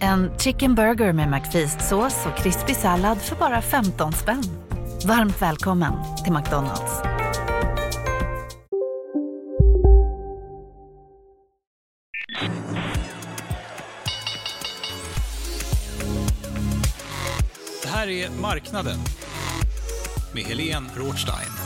En chicken burger med McFeast-sås och krispig sallad för bara 15 spänn. Varmt välkommen till McDonalds. Det här är Marknaden med Helene Rothstein.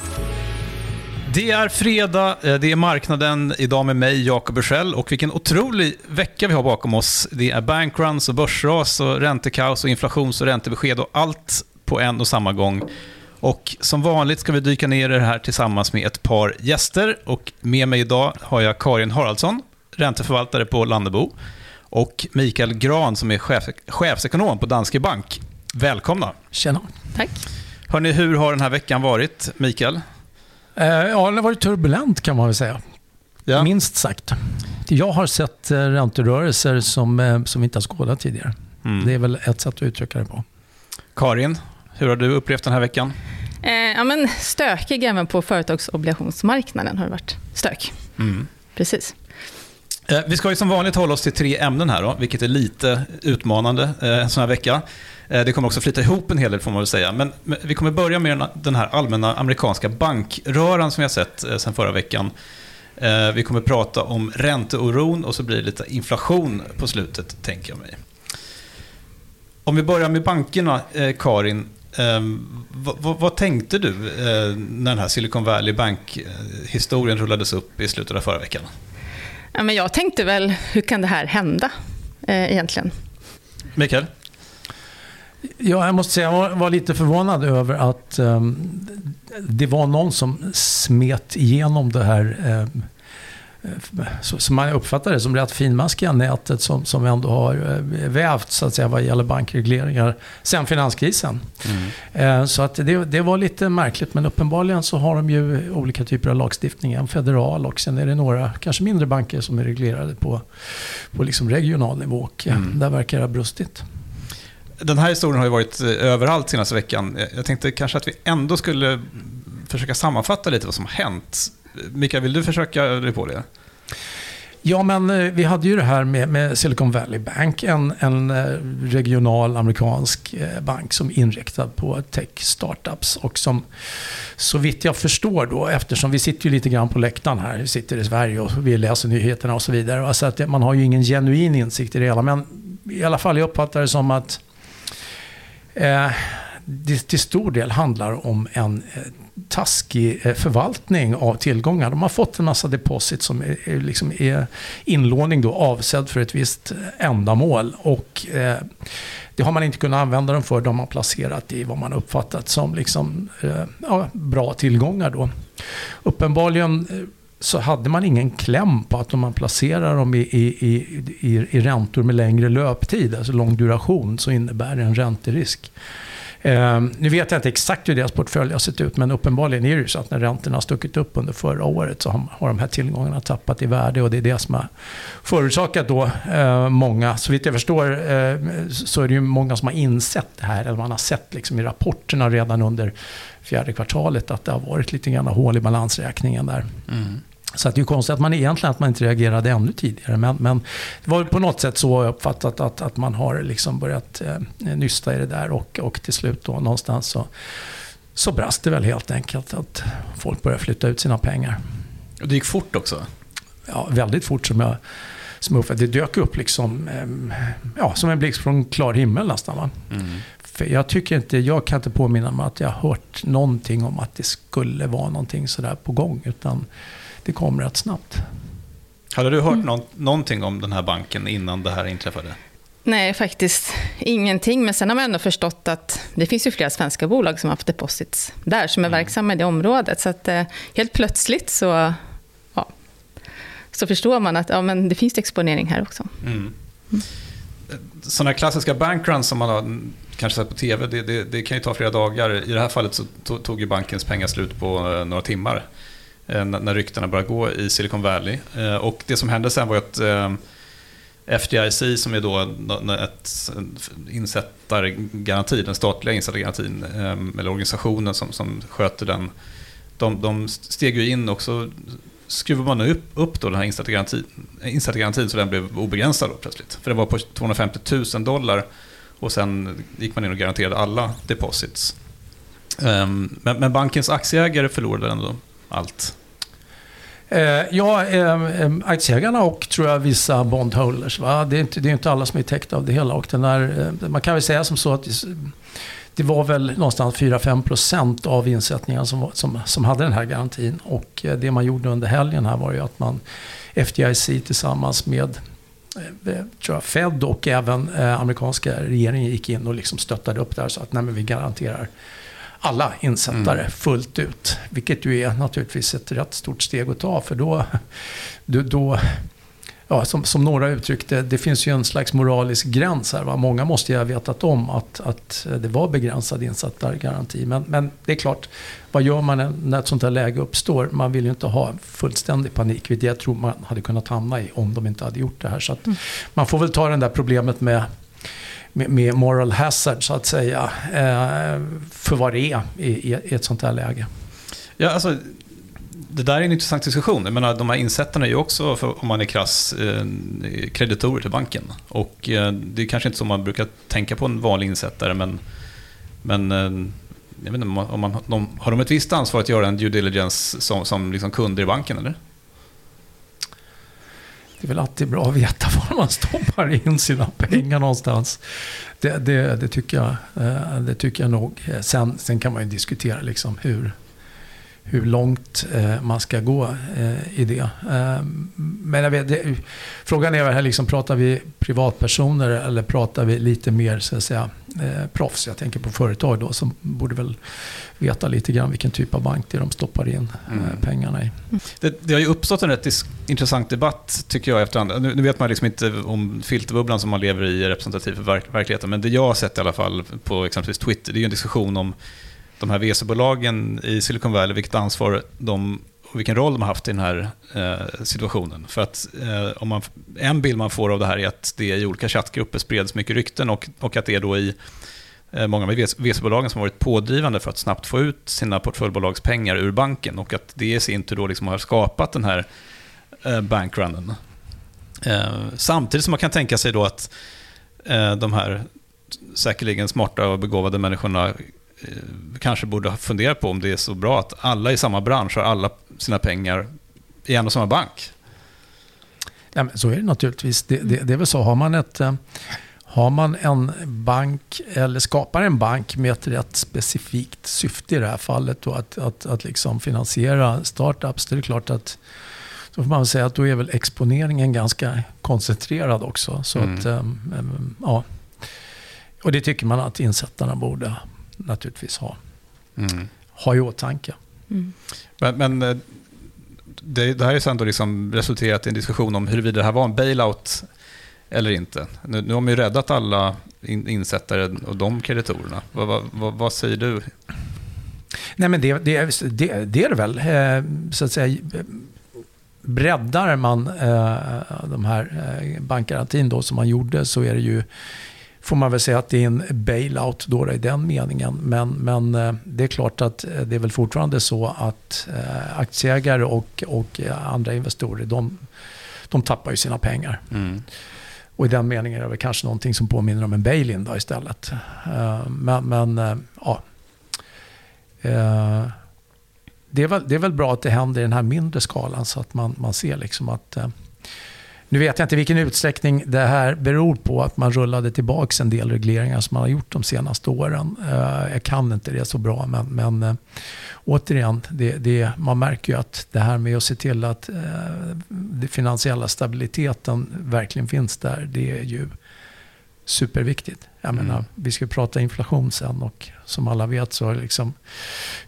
Det är fredag, eh, det är marknaden, idag med mig, Jakob Bursell. Och vilken otrolig vecka vi har bakom oss. Det är bankruns och börsras och räntekaos och inflations och räntebesked och allt på en och samma gång. Och som vanligt ska vi dyka ner i det här tillsammans med ett par gäster. Och med mig idag har jag Karin Haraldsson, ränteförvaltare på Landebo. Och Mikael Gran som är chef, chefsekonom på Danske Bank. Välkomna. Tjena. Tack. Hörni, hur har den här veckan varit, Mikael? Eh, ja, den har varit turbulent kan man väl säga. Ja. Minst sagt. Jag har sett eh, ränterörelser som, eh, som vi inte har skådat tidigare. Mm. Det är väl ett sätt att uttrycka det på. Karin, hur har du upplevt den här veckan? Eh, ja, men stökig även på företagsobligationsmarknaden har det varit. Stök. Precis. Eh, vi ska ju som vanligt hålla oss till tre ämnen här då, vilket är lite utmanande eh, en sån här vecka. Eh, det kommer också flyta ihop en hel del får man väl säga. Men vi kommer börja med den- här allmänna amerikanska bankröran som vi har sett sen sedan förra veckan. Vi kommer prata om ränteoron och så blir det lite inflation på slutet, tänker jag mig. Om vi börjar med bankerna, Karin. Ehm, vad, vad, vad tänkte du när den här Silicon Valley Bank-historien rullades upp i slutet av förra veckan? Ja, men jag tänkte väl, hur kan det här hända eh, egentligen? Mikael? Ja, jag måste säga jag var, var lite förvånad över att ehm, det var någon som smet igenom det här eh, som man uppfattar det som rätt finmaskiga nätet som, som ändå har eh, vävt så att säga vad gäller bankregleringar sen finanskrisen. Eh, Så att det, det var lite märkligt men uppenbarligen så har de ju olika typer av lagstiftning. En federal och sen är det några, kanske mindre banker som är reglerade på, på liksom regional nivå. Och eh, Mm. där verkar det ha brustit. Den här historien har ju varit eh, överallt senaste veckan. Jag- Jag tänkte kanske att vi ändå skulle försöka sammanfatta lite vad som har hänt. Mikael, vill du försöka dig på det? Ja, men eh, vi hade ju det här med, med Silicon Valley Bank, en, en eh, regional amerikansk eh, bank som är inriktad på tech startups och som så vitt jag förstår då, eftersom vi sitter ju lite grann på läktaren här, vi sitter i Sverige och vi läser nyheterna och så vidare. Alltså att man har ju ingen genuin insikt i det hela, men i alla fall jag uppfattar det som att eh, det till stor del handlar om en taskig eh, förvaltning av tillgångar. De har fått en massa deposit som är, liksom är inlåning då avsedd för ett visst eh, ändamål. Och eh, det har man inte kunnat använda dem för. De har placerat i vad man uppfattat som liksom, eh, ja, bra tillgångar. Då. Uppenbarligen eh, så hade man ingen kläm på att om man placerar dem i, i, i, i, i räntor med längre löptid, alltså lång duration, så innebär det en ränterisk. Eh, nu vet jag inte exakt hur deras portfölj har sett ut, men uppenbarligen är det ju så att när räntorna har stuckit upp under förra året så har, har de här tillgångarna tappat i värde och det är det som har förorsakat då eh, många, så vitt jag förstår eh, så är det ju många som har insett det här, eller man har sett liksom i rapporterna redan under fjärde kvartalet att det har varit lite grann hål i balansräkningen där. Mm. Så att det är ju konstigt att man egentligen att man inte reagerade ännu tidigare. Men, men det var på något sätt så jag uppfattat att, att man har liksom börjat eh, nysta i det där och, och till slut då någonstans så, så brast det väl helt enkelt att folk började flytta ut sina pengar. Och det gick fort också. Ja, väldigt fort som jag som jag uppfattade. Det dök upp liksom, eh, ja, som en blixt från klar himmel nästan. Va? För jag tycker inte, jag kan inte påminna mig att jag har hört någonting om att det skulle vara någonting sådär på gång. Utan det kom rätt snabbt. Hade du hört nå- någonting om den här banken innan det här inträffade? Nej, faktiskt ingenting. Men sen har man ändå förstått att det finns ju flera svenska bolag som har haft deposits där, som är verksamma i det området. Så att eh, helt plötsligt så, ja, så förstår man att ja, men det finns exponering här också. Mm. Sådana klassiska bankruns som man har kanske sett på TV, det, det, det, kan ju ta flera dagar. I det här fallet så tog ju bankens pengar slut på eh, några timmar. Eh, när ryktena började gå i Silicon Valley. Eh, och det som hände sen var att eh, FDIC som är då ett insättargaranti, den statliga insättargarantin, eh, eller organisationen som, som sköter den, de, de steg ju in och så skruvade man upp, upp då den här insättargarantin, eh, insättargarantin så den blev obegränsad då plötsligt. För den var på 250 000 dollar och sen gick man in och garanterade alla deposits. Ehm, men, men, bankens aktieägare förlorade ändå allt. Eh, ja, eh, aktieägarna och tror jag vissa bondholders. Va? Det, är inte, det är inte alla som är täckta av det hela. Och den här, eh, man kan väl säga som så att det var väl någonstans 4-5% av insättningarna som, som, som hade den här garantin. Och eh, det man gjorde under helgen här var ju att man FDIC tillsammans med eh, eh, tror jag, Fed och även eh, amerikanska regeringen gick in och liksom stöttade upp där så att nej, vi garanterar alla insättare mm. fullt ut. Vilket ju är naturligtvis ett rätt stort steg att ta för då, då, ja, som, som några uttryckte, det finns ju en slags moralisk gräns här. Va? Många måste ju ha vetat om att, att det var begränsad insättargaranti. Men, men det är klart, vad gör man när ett sånt här läge uppstår? Man vill ju inte ha fullständig panik, vilket jag tror man hade kunnat hamna i om de inte hade gjort det här. Så mm. man får väl ta det där problemet med med, med moral hazard så att säga. Eh, för vad det är i, i, ett sånt här läge. Ja, alltså, det där är en intressant diskussion. Jag menar, de här insättarna är ju också, för, om man är krass, eh, kreditorer till banken. Och eh, det är kanske inte så man brukar tänka på en vanlig insättare, men, men eh, jag vet inte, om man, de, har de ett visst ansvar att göra en due diligence som, som liksom kunder i banken, eller? Det är väl alltid bra att veta var man stoppar in sina pengar någonstans. Det, det, det tycker, jag, eh, det tycker jag nog. Eh, sen, sen kan man ju diskutera liksom hur, hur långt eh, man ska gå eh, i det. Eh, men jag vet, det, frågan är här, liksom, pratar vi privatpersoner eller pratar vi lite mer så att säga, eh, proffs? Jag tänker på företag då som borde väl veta lite grann vilken typ av bank det är de stoppar in eh, mm. pengarna i. Det, det, har ju uppstått en rätt intressant debatt tycker jag efterhand. Nu, nu vet man liksom inte om filterbubblan som man lever i är representativ för verk, verkligheten, men det jag har sett i alla fall på exempelvis Twitter, det är ju en diskussion om de här VC-bolagen i Silicon Valley, vilket ansvar de och vilken roll de har haft i den här eh, situationen. För att eh, om man, en bild man får av det här är att det i olika chattgrupper spreds mycket rykten och, och att det är då i eh, många av VC-bolagen som har varit pådrivande för att snabbt få ut sina portföljbolagspengar ur banken och att det i sin tur då liksom har skapat den här eh, bankrunnen. Eh, samtidigt som man kan tänka sig då att eh, de här säkerligen smarta och begåvade människorna kanske borde fundera på om det är så bra att alla i samma bransch har alla sina pengar i en och samma bank. Ja, men så är det naturligtvis. Det, det, det är väl så, har man, ett, eh, har man en bank eller skapar en bank med ett rätt specifikt syfte i det här fallet, då, att, att, att liksom finansiera startups, det är klart att då får man säga att då är väl exponeringen ganska koncentrerad också. Så mm. att, um, ja. Och det tycker man att insättarna borde naturligtvis ha, mm. ha i åtanke. Mm. Men, men eh, det, det, här är sen då liksom resulterat i en diskussion om huruvida det här var en bailout eller inte. Nu, nu har man ju räddat alla in, insättare och de kreditorerna. Vad, vad, vad, vad säger du? Nej, men det, det, det, det är det väl. Eh, så att säga, breddar man eh, de här bankgarantin då som man gjorde så är det ju får man väl säga att det är en bailout då i den meningen. Men, men eh, det är klart att eh, det är väl fortfarande så att eh, aktieägare och, och andra investerare, de, de tappar ju sina pengar. Mm. Och i den meningen är det väl kanske någonting som påminner om en bail-in då istället. Men, men ja. Det är, väl, det är väl bra att det händer i den här mindre skalan så att man, man ser liksom att nu vet jag inte vilken utsträckning det här beror på att man rullade tillbaka en del regleringar som man har gjort de senaste åren. Eh, jag kan inte det så bra men, men eh, återigen, det, det, man märker ju att det här med att se till att eh, den finansiella stabiliteten verkligen finns där, det är ju superviktigt. Jag mm. menar, vi ska prata inflation sen och som alla vet så liksom,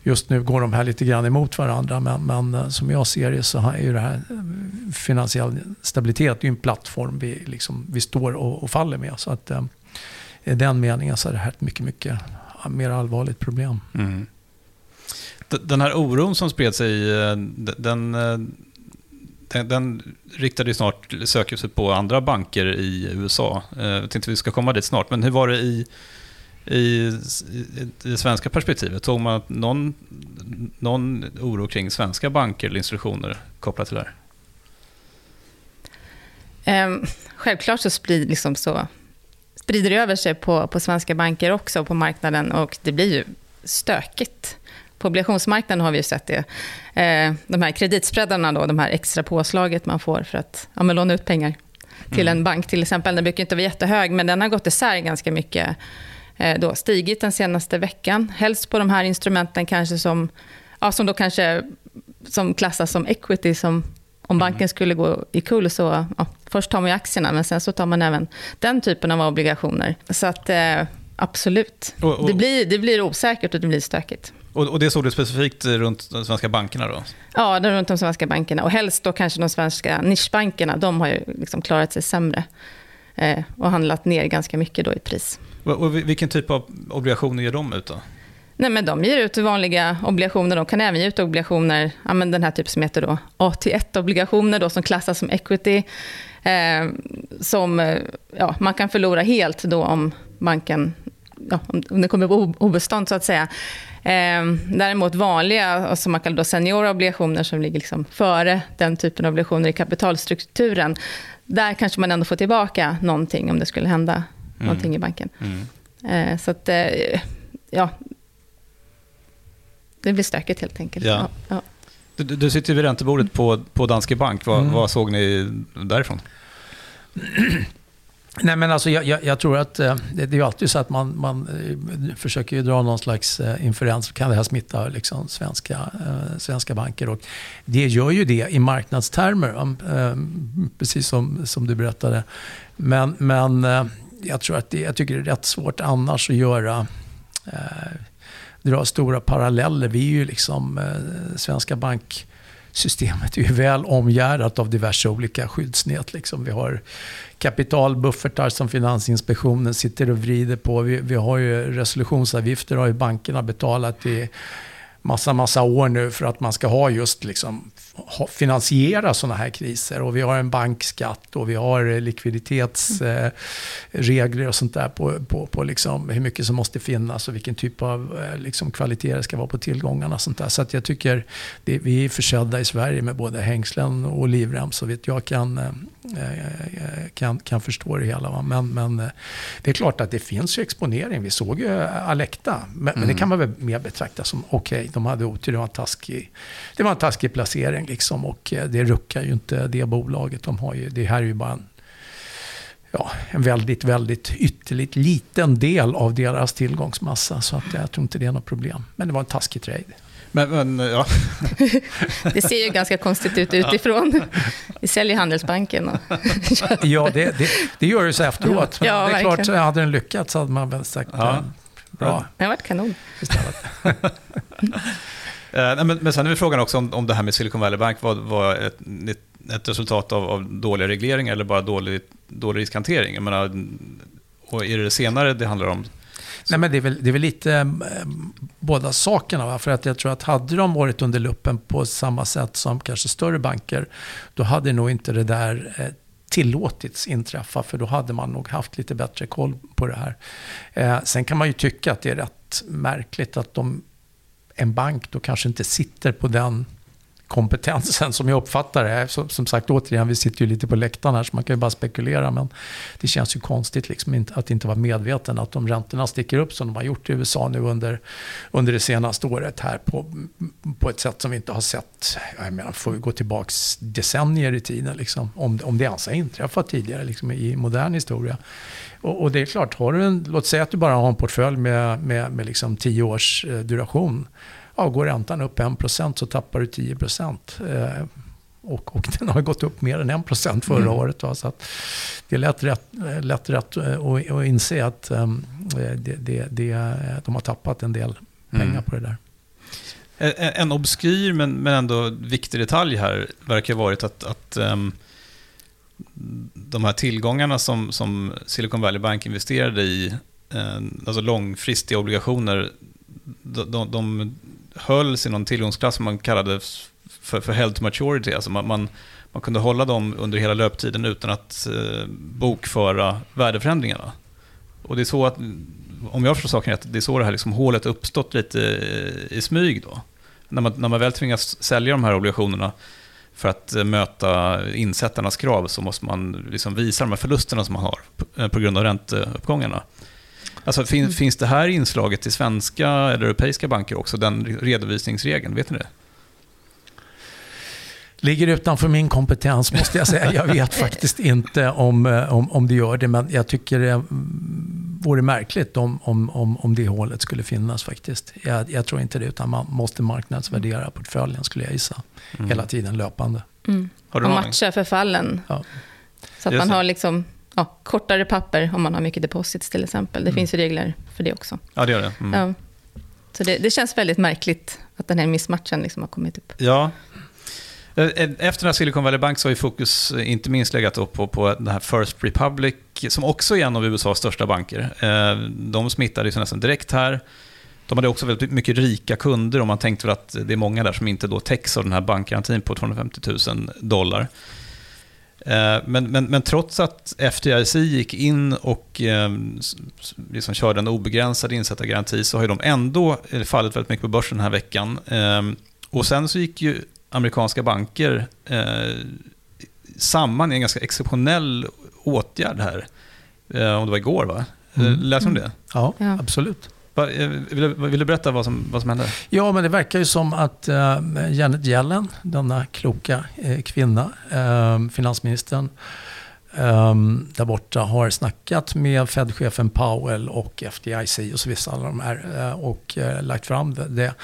just nu går de här lite grann emot varandra. Men, men eh, som jag ser det så är ju det här eh, finansiell stabilitet är en plattform vi, liksom, vi står och, och faller med. Så att, eh, i den meningen så är det här ett mycket, mycket mer allvarligt problem. Mm. Den här oron som spred sig, den, den, den riktade ju snart sökljuset på andra banker i USA. Eh, jag tänkte vi ska komma dit snart, men hur var det i, i, i det svenska perspektivet? Tog man någon, någon oro kring svenska banker eller institutioner kopplat till det här? Ehm, självklart så sprider, liksom så, sprider det över sig på, på svenska banker också, på marknaden, och det blir ju stökigt. På obligationsmarknaden har vi ju sett det. Eh, de här kreditspreadarna, då, de här extra påslaget man får för att ja, låna ut pengar till mm. en bank till exempel. Den brukar inte vara jättehög, men den har gått isär ganska mycket. Eh, då, stigit den senaste veckan. Helst på de här instrumenten kanske som, ja, som då kanske som klassas som equity, som om mm. banken skulle gå i kull så, ja, först tar man ju aktierna, men sen så tar man även den typen av obligationer. Så att eh, absolut, och, och, det, blir, det blir osäkert och det blir stökigt. Och, och det såg du specifikt runt de svenska bankerna då? Ja, runt de svenska bankerna. Och helst då kanske de svenska nischbankerna, de har ju liksom klarat sig sämre. Eh, och handlat ner ganska mycket då i pris. Och, och vilken typ av obligationer ger de ut då? Nej, men de ger ut vanliga obligationer. De kan även ge ut obligationer, ja, men den här typen som heter då AT1-obligationer, som klassas som equity. Eh, som eh, ja, man kan förlora helt då om banken ja, om det kommer på obestånd, så att säga. Eh, däremot vanliga, som man kallar då seniora obligationer, som ligger liksom före den typen av obligationer i kapitalstrukturen, där kanske man ändå får tillbaka någonting om det skulle hända mm. någonting i banken. Mm. Eh, så att, eh, ja, det blir stökigt helt enkelt. Ja. Ja, Du, du, sitter vid räntebordet på, på Danske Bank. Vad, mm. vad såg ni därifrån? Nej, men alltså, jag, jag, jag tror att eh, det, det, är alltid så att man, man eh, försöker ju dra någon slags eh, inferens. Kan det här smitta liksom, svenska, eh, svenska banker? Och det gör ju det i marknadstermer, eh, precis som, som du berättade. Men, men eh, jag tror att det, jag tycker det är rätt svårt annars att göra eh, dra stora paralleller. Vi är ju liksom, eh, svenska bank systemet är ju väl omgärdat av diverse olika skyddsnät. Liksom. Vi har kapitalbuffertar som Finansinspektionen sitter och vrider på. Vi, vi har ju resolutionsavgifter har ju bankerna betalat i massa, massa år nu för att man ska ha just liksom finansiera sådana här kriser. Och vi har en bankskatt och vi har likviditetsregler och sånt där på, på, på liksom hur mycket som måste finnas och vilken typ av eh, liksom kvalitet det ska vara på tillgångarna. Och sånt där. Så att jag tycker det, vi är försedda i Sverige med både hängslen och livrem så vitt jag kan, eh, eh, kan, kan förstå det hela. Men, men det är klart att det finns ju exponering. Vi såg ju Alecta. Men, mm. men det kan man väl mer betrakta som okej, okay, de hade otur, det var en taskig, det var en taskig placering. Liksom, och eh, det ruckar ju inte det bolaget. De har ju, det här är ju bara en, ja, en väldigt, väldigt ytterligt liten del av deras tillgångsmassa. Så att jag tror inte det är något problem. Men det var en taskig trade. Men, men, ja. det ser ju ganska konstigt ut utifrån. Vi säljer Handelsbanken. Och ja, det, det, det, gör det så efteråt. Ja, det är klart, så hade den lyckats så hade man väl sagt ja. bra. Det har varit kanon. Eh, men, men sen är frågan också om, om det här med Silicon Valley Bank var, var ett, ett resultat av, av dåliga regleringar eller bara dålig, dålig riskhantering. Jag menar, och är det det senare det handlar om? Nej, men det, är väl, det är väl lite eh, båda sakerna. Va? För att jag tror att hade de varit under luppen på samma sätt som kanske större banker, då hade nog inte det där eh, tillåtits inträffa, för då hade man nog haft lite bättre koll på det här. Eh, sen kan man ju tycka att det är rätt märkligt att de en bank då kanske inte sitter på den kompetensen som jag uppfattar det. Som, som sagt, återigen, vi sitter ju lite på läktaren här så man kan ju bara spekulera. Men det känns ju konstigt liksom att inte vara medveten att de räntorna sticker upp som de har gjort i USA nu under, under det senaste året här på, på ett sätt som vi inte har sett. Jag menar, får vi gå tillbaka decennier i tiden liksom, om, om det ens har inträffat tidigare liksom, i modern historia. Och, och, det är klart, har du en, låt säga att du bara har en portfölj med, med, med liksom 10 års eh, duration. Ja, går räntan upp 1% så tappar du 10%. Eh, och, och den har gått upp mer än 1% förra mm. året. Va? Så att det är lätt rätt, lätt rätt att, att inse att um, det, det, det, de har tappat en del pengar mm. på det där. En, en obskyr men, men ändå viktig detalj här verkar ha varit att, att um, de här tillgångarna som, som Silicon Valley Bank investerade i eh, alltså långfristiga obligationer, de, de, de hölls i någon tillgångsklass som man kallade för, för held to maturity. Alltså man, man, man, kunde hålla dem under hela löptiden utan att eh, bokföra värdeförändringarna. Och det är så att, om jag förstår saken rätt, det är så det här liksom hålet uppstått lite eh, i smyg då. När man, när man väl tvingas sälja de här obligationerna för att eh, möta insättarnas krav så måste man liksom visa de här förlusterna som man har på, eh, på grund av ränteuppgångarna. Alltså, fin, mm. Finns det här inslaget i svenska eller europeiska banker också, den redovisningsregeln? Vet ni det? Ligger utanför min kompetens måste jag säga. Jag vet faktiskt inte om, eh, om, om det gör det, men jag tycker det vore märkligt om, om, om, om det hålet skulle finnas faktiskt. Jag, jag tror inte det, utan man måste marknadsvärdera portföljen skulle jag gissa. Mm. Hela tiden löpande. Mm. och matcha förfallen. Ja. Så att man har liksom ja, kortare papper om man har mycket deposits till exempel. Det mm. finns ju regler för det också. Ja, det gör det. Mm. Ja. Så det, det, känns väldigt märkligt att den här missmatchen liksom har kommit upp. Ja. Eh, eh, efter den här Silicon Valley Bank så har ju fokus eh, inte minst legat upp på, på den här First Republic, som också är en av USAs största banker. De smittade ju nästan direkt här. De hade också väldigt mycket rika kunder och man tänkte väl att det är många där som inte då täcks av den här bankgarantin på 250 000 dollar. Men, men, men trots att FDIC gick in och ehm, liksom körde en obegränsad insättargaranti så har de ändå fallit väldigt mycket på börsen den här veckan. Ehm, och sen så gick ju amerikanska banker samman i en ganska exceptionell åtgärd här. Om det var igår va? Mm. Läste du om det? Ja, ja, absolut. Eh, vill du, vill du berätta vad som, vad som hände? Ja, men det verkar ju som att uh, Janet Yellen, denna kloka uh, kvinna, uh, finansministern, um, där borta har snackat med Fed-chefen Powell och FDIC och så vissa alla de här, eh, och uh, lagt fram det, det,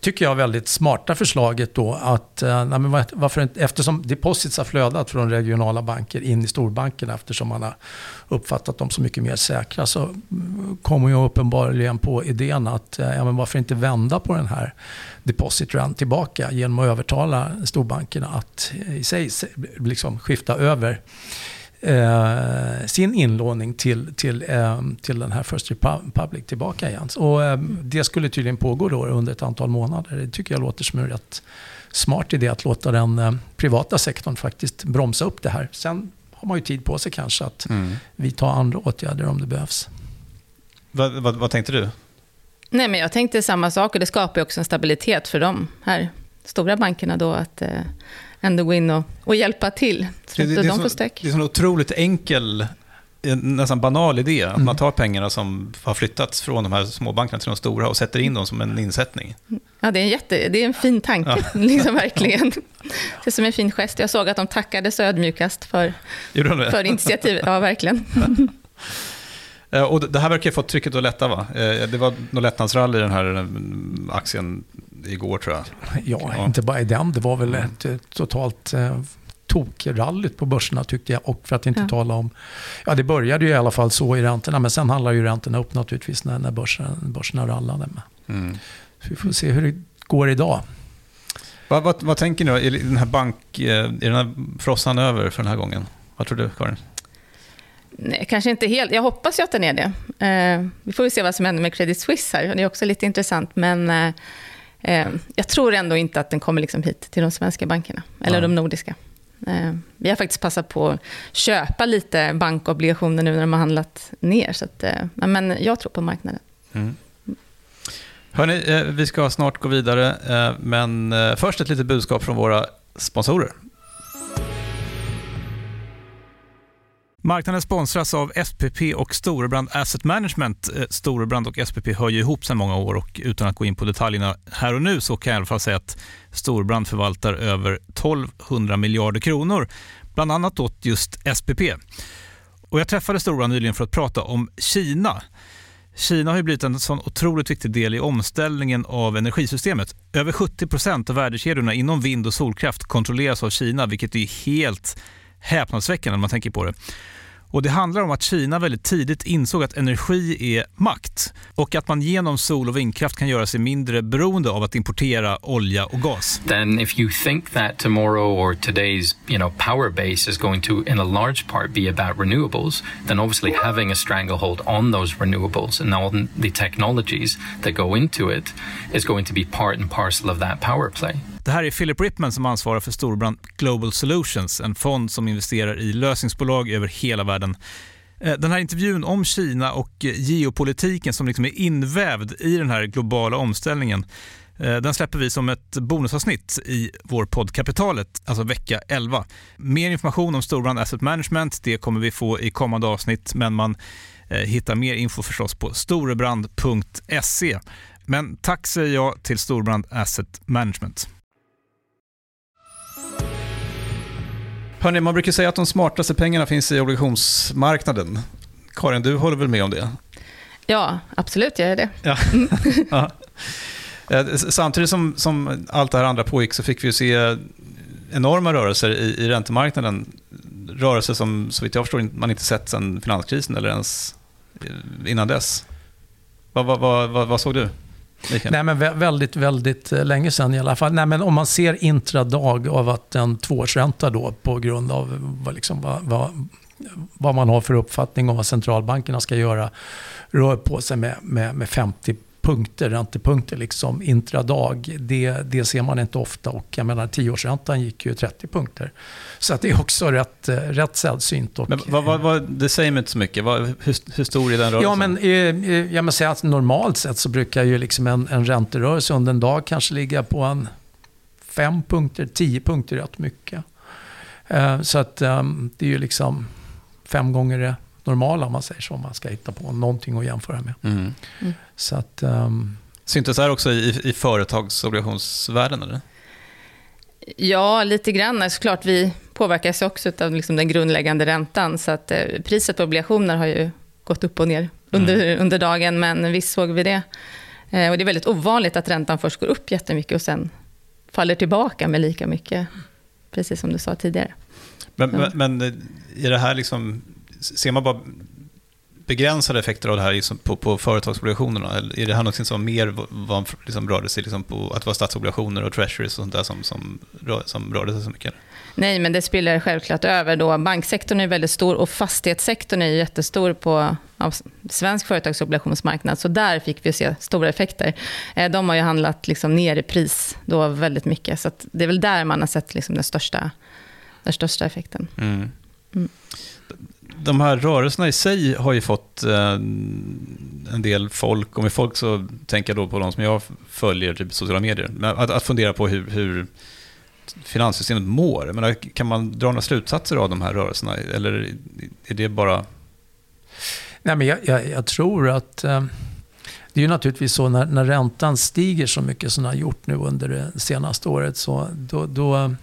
tycker jag, väldigt smarta förslaget då att, uh, nej, men varför inte, eftersom deposits har flödat från regionala banker in i storbankerna eftersom man har uppfattat dem som mycket mer säkra så kommer jag uppenbarligen på idén att ja, men varför inte vända på den här deposit run tillbaka genom att övertala storbankerna att i sig liksom skifta över eh, sin inlåning till, till, eh, till den här First Republic tillbaka igen. Och, eh, det skulle tydligen pågå då under ett antal månader. Det tycker jag låter som en rätt smart idé att låta den eh, privata sektorn faktiskt bromsa upp det här. Sen har man ju tid på sig kanske att mm. vidta andra åtgärder om det behövs. Vad, vad, vad tänkte du? Nej, men jag tänkte samma sak och det skapar också en stabilitet för de här stora bankerna då att eh, ändå gå in och, och hjälpa till. Så det, det, de får stöck. Det är en otroligt enkel, nästan banal idé. Att mm. man tar pengarna som har flyttats från de här småbankerna till de stora och sätter in dem som en insättning. Ja, det är en, jätte, det är en fin tanke, ja. liksom verkligen. Det är som en fin gest. Jag såg att de tackade så ödmjukast för, för initiativet. Ja, verkligen. Eh, och det här verkar ha fått trycket att lätta va? Eh, det var något lättnadsrally i den här mm, aktien igår tror jag. Ja, ja. inte bara i den. Det var väl ett, ett totalt eh, tokrallyt på börserna tyckte jag. Och för att inte ja. tala om... Ja, det började ju i alla fall så i räntorna. Men sen handlar ju räntorna upp naturligtvis när, när börsen, börserna rallade. Mm. Så vi får se hur det går idag. Vad, vad, vad tänker ni då? Är den här bank... Eh, är den här frossan över för den här gången? Vad tror du, Karin? Nej, kanske inte helt. Jag hoppas ju att den är det. Eh, vi får se vad som händer med Credit Suisse här. Det är också lite intressant. Men eh, Eh, jag tror ändå inte att den kommer liksom hit till de svenska bankerna, eller ja. de nordiska. Eh, vi har faktiskt passat på att köpa lite bankobligationer nu när de har handlat ner. Så att, eh, men jag tror på marknaden. Mm. Hörrni, vi ska snart gå vidare, men först ett litet budskap från våra sponsorer. Marknaden sponsras av SPP och Storebrand Asset Management. Eh, Storebrand och SPP hör ju ihop sedan många år och utan att gå in på detaljerna här och nu så kan jag i alla fall säga att Storebrand förvaltar över 1200 miljarder kronor, bland annat åt just SPP. Och jag träffade Storebrand nyligen för att prata om Kina. Kina har ju blivit en sån otroligt viktig del i omställningen av energisystemet. Över 70 procent av värdekedjorna inom vind och solkraft kontrolleras av Kina, vilket är helt häpnadsväckande när man tänker på det. Och Det handlar om att Kina väldigt tidigt insåg att energi är makt och att man genom sol och vindkraft kan göra sig mindre beroende av att importera olja och gas. Then if you think that tomorrow or today's you know, power base is going to in a large part be about renewables, then obviously having a stranglehold on those renewables and all the technologies that go into it is going to be part and parcel of that power play. Det här är Philip Ripman som ansvarar för Storbrand Global Solutions, en fond som investerar i lösningsbolag över hela världen. Eh, den här intervjun om Kina och eh, geopolitiken som liksom är invävd i den här globala omställningen eh, den släpper vi som ett bonusavsnitt i vår podd Kapitalet, alltså vecka 11. Mer information om Storbrand Asset Management det kommer vi få i kommande avsnitt, men man hittar mer info förstås på storebrand.se. Men tack säger jag till Storbrand Asset Management. Hörrni, man brukar säga att de smartaste pengarna finns i obligationsmarknaden. Karin, du håller väl med om det? Ja, absolut, jag är det. Ja. ja. Eh, samtidigt som, som allt det här andra pågick så fick vi se enorma rörelser i, i räntemarknaden. Rörelser som så vitt jag förstår man inte sett sedan finanskrisen eller ens innan dess. Vad, vad, vad, vad såg du? Nej, men väldigt, väldigt eh, länge sedan i alla fall. Nej, men om man ser intradag av att en tvåårsränta då på grund av vad, liksom, vad, vad, vad, man har för uppfattning om vad centralbankerna ska göra rör på sig med, med, med 50 punkter, räntepunkter liksom intradag. Det, det ser man inte ofta och jag menar tioårsräntan gick ju 30 punkter. Så att det är också rätt, eh, rätt sällsynt. Och, men vad, vad, vad, det säger mig inte så mycket. Vad, hur, hur stor är den rörelsen? Ja, men eh, eh, jag säga att normalt sett så brukar ju liksom en, en ränterörelse under en dag kanske ligga på en fem punkter, tio punkter rätt mycket. Så att ehm, det är ju liksom fem gånger det normala om man säger så. Om man ska hitta på någonting att jämföra med. Mm. Mm. Så att, um... Syntes det här också i, i företagsobligationsvärlden? Eller? Ja, lite grann. Såklart, vi påverkas också av liksom den grundläggande räntan. Så att, eh, priset på obligationer har ju gått upp och ner under, mm. under dagen, men visst såg vi det. Eh, och det är väldigt ovanligt att räntan först går upp jättemycket och sen faller tillbaka med lika mycket, precis som du sa tidigare. Men, men, men är det här liksom ser man bara begränsade effekter av det här på, på företagsobligationerna? Eller är det här något som mer var, liksom rörde sig liksom på att det var statsobligationer och treasuries och sånt där som, som, som rörde sig så mycket? Nej, men det spiller självklart över. Då. Banksektorn är väldigt stor och fastighetssektorn är jättestor på svensk företagsobligationsmarknad. Så där fick vi se stora effekter. Eh, de har ju handlat liksom ner i pris då väldigt mycket. Så det är väl där man har sett liksom den, största, den största effekten. Mm. Mm de här rörelserna i sig har ju fått eh, en del folk, och med folk så tänker jag då på de som jag följer, typ sociala medier, att, att fundera på hur, hur finanssystemet mår. Men kan man dra några slutsatser av de här rörelserna, eller är det bara... Nej, men jag, jag, jag tror att... Eh, det är ju naturligtvis så när, när räntan stiger så mycket som den har gjort nu under det senaste året, så då, då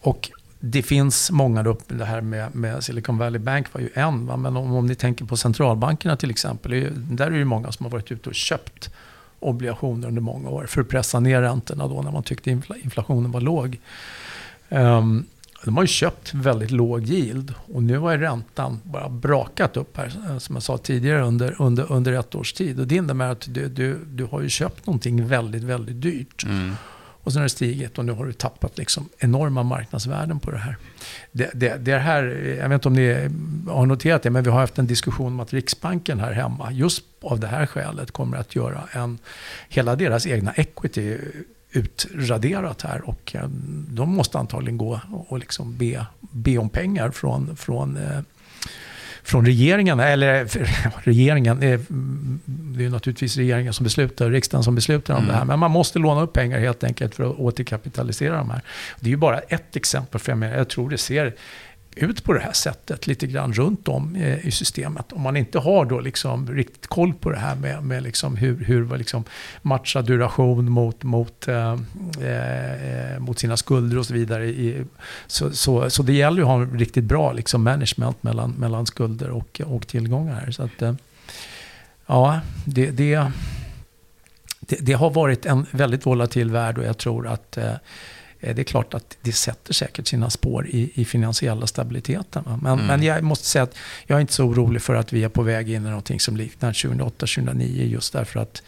och det finns många då, det här med, med, Silicon Valley Bank var ju en, va? men om, om ni tänker på centralbankerna till exempel, där är det ju många som har varit ute och köpt obligationer under många år för att pressa ner räntorna då när man tyckte inflationen var låg. Um, de har ju köpt väldigt låg yield och nu har räntan bara brakat upp här, eh, som jag sa tidigare, under, under, under ett års tid. Och det innebär att du, du, du har ju köpt någonting väldigt, väldigt dyrt. Mm. Och sen har det stigit och nu har du tappat liksom enorma marknadsvärden på det här. Det, det, det här. Eh, jag vet inte om ni eh, har noterat det, men vi har haft en diskussion om att Riksbanken här hemma, just av det här skälet, kommer att göra en, hela deras egna equity utraderat här. Och eh, de måste antagligen gå och liksom be, be om pengar från, från eh, från regeringen, eller regeringen, det är naturligtvis regeringen som beslutar, riksdagen som beslutar om mm. det här. Men man måste låna upp pengar helt enkelt för att återkapitalisera de här. Det är ju bara ett exempel, för jag tror det ser ut på det här sättet lite grann runt om eh, i systemet. Om man inte har då liksom riktigt koll på det här med, med liksom hur, hur liksom matcha duration mot, mot, eh, eh, mot sina skulder och så vidare. I, så, så, så det gäller ju att ha en riktigt bra liksom management mellan, mellan skulder och, och tillgångar. Här. Så att, eh, ja, det, det, det, det, har varit en väldigt volatil värld och jag tror att eh, det är klart att det sätter säkert sina spår i, i finansiella stabiliteten. Men, Mm. men jag måste säga att jag är inte så orolig för att vi är på väg in i någonting som liknar 2008-2009 just därför att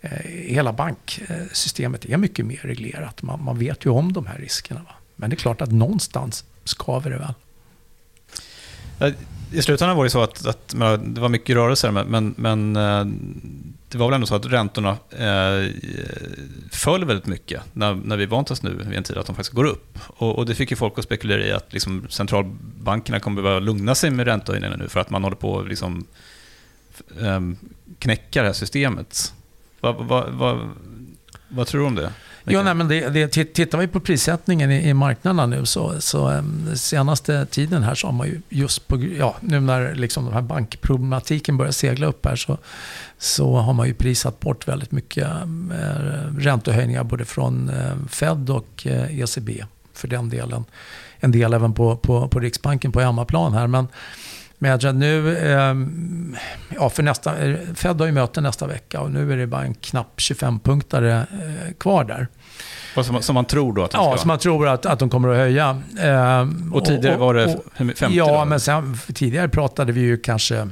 eh, hela banksystemet är mycket mer reglerat. Man, man vet ju om de här riskerna. Va? Men det är klart att någonstans skaver det väl. I slutändan var det så att, att det var mycket rörelser, men, men, men eh, det var väl ändå så att räntorna eh, föll väldigt mycket när, när vi vant oss nu vid en tid att de faktiskt går upp. Och, och det fick ju folk att spekulera i att liksom, centralbankerna kommer behöva lugna sig med räntehöjningarna nu för att man håller på att liksom, eh, knäcka det här systemet. Va, va, va, vad tror du om det? Ja, nej, men det, det, titt- tittar vi på prissättningen i, i marknaderna nu så, så um, senaste tiden här så har man ju just på, ja, nu när liksom den här bankproblematiken börjar segla upp här så, så har man ju prissatt bort väldigt mycket um, eh, räntehöjningar både från eh, Fed och eh, ECB för den delen. En del även på, på, på Riksbanken på hemmaplan här. Men, men jag tror att nu, ehm, ja för nästa, eh, Fed har ju möte nästa vecka och nu är det bara en knapp 25-punktare eh, kvar där. Som, som man tror då att de Ja, ska som man tror att, att de kommer att höja. Ehm, Och tidigare var det och- hur mycket? 50 Ja, men sen, tidigare pratade vi ju kanske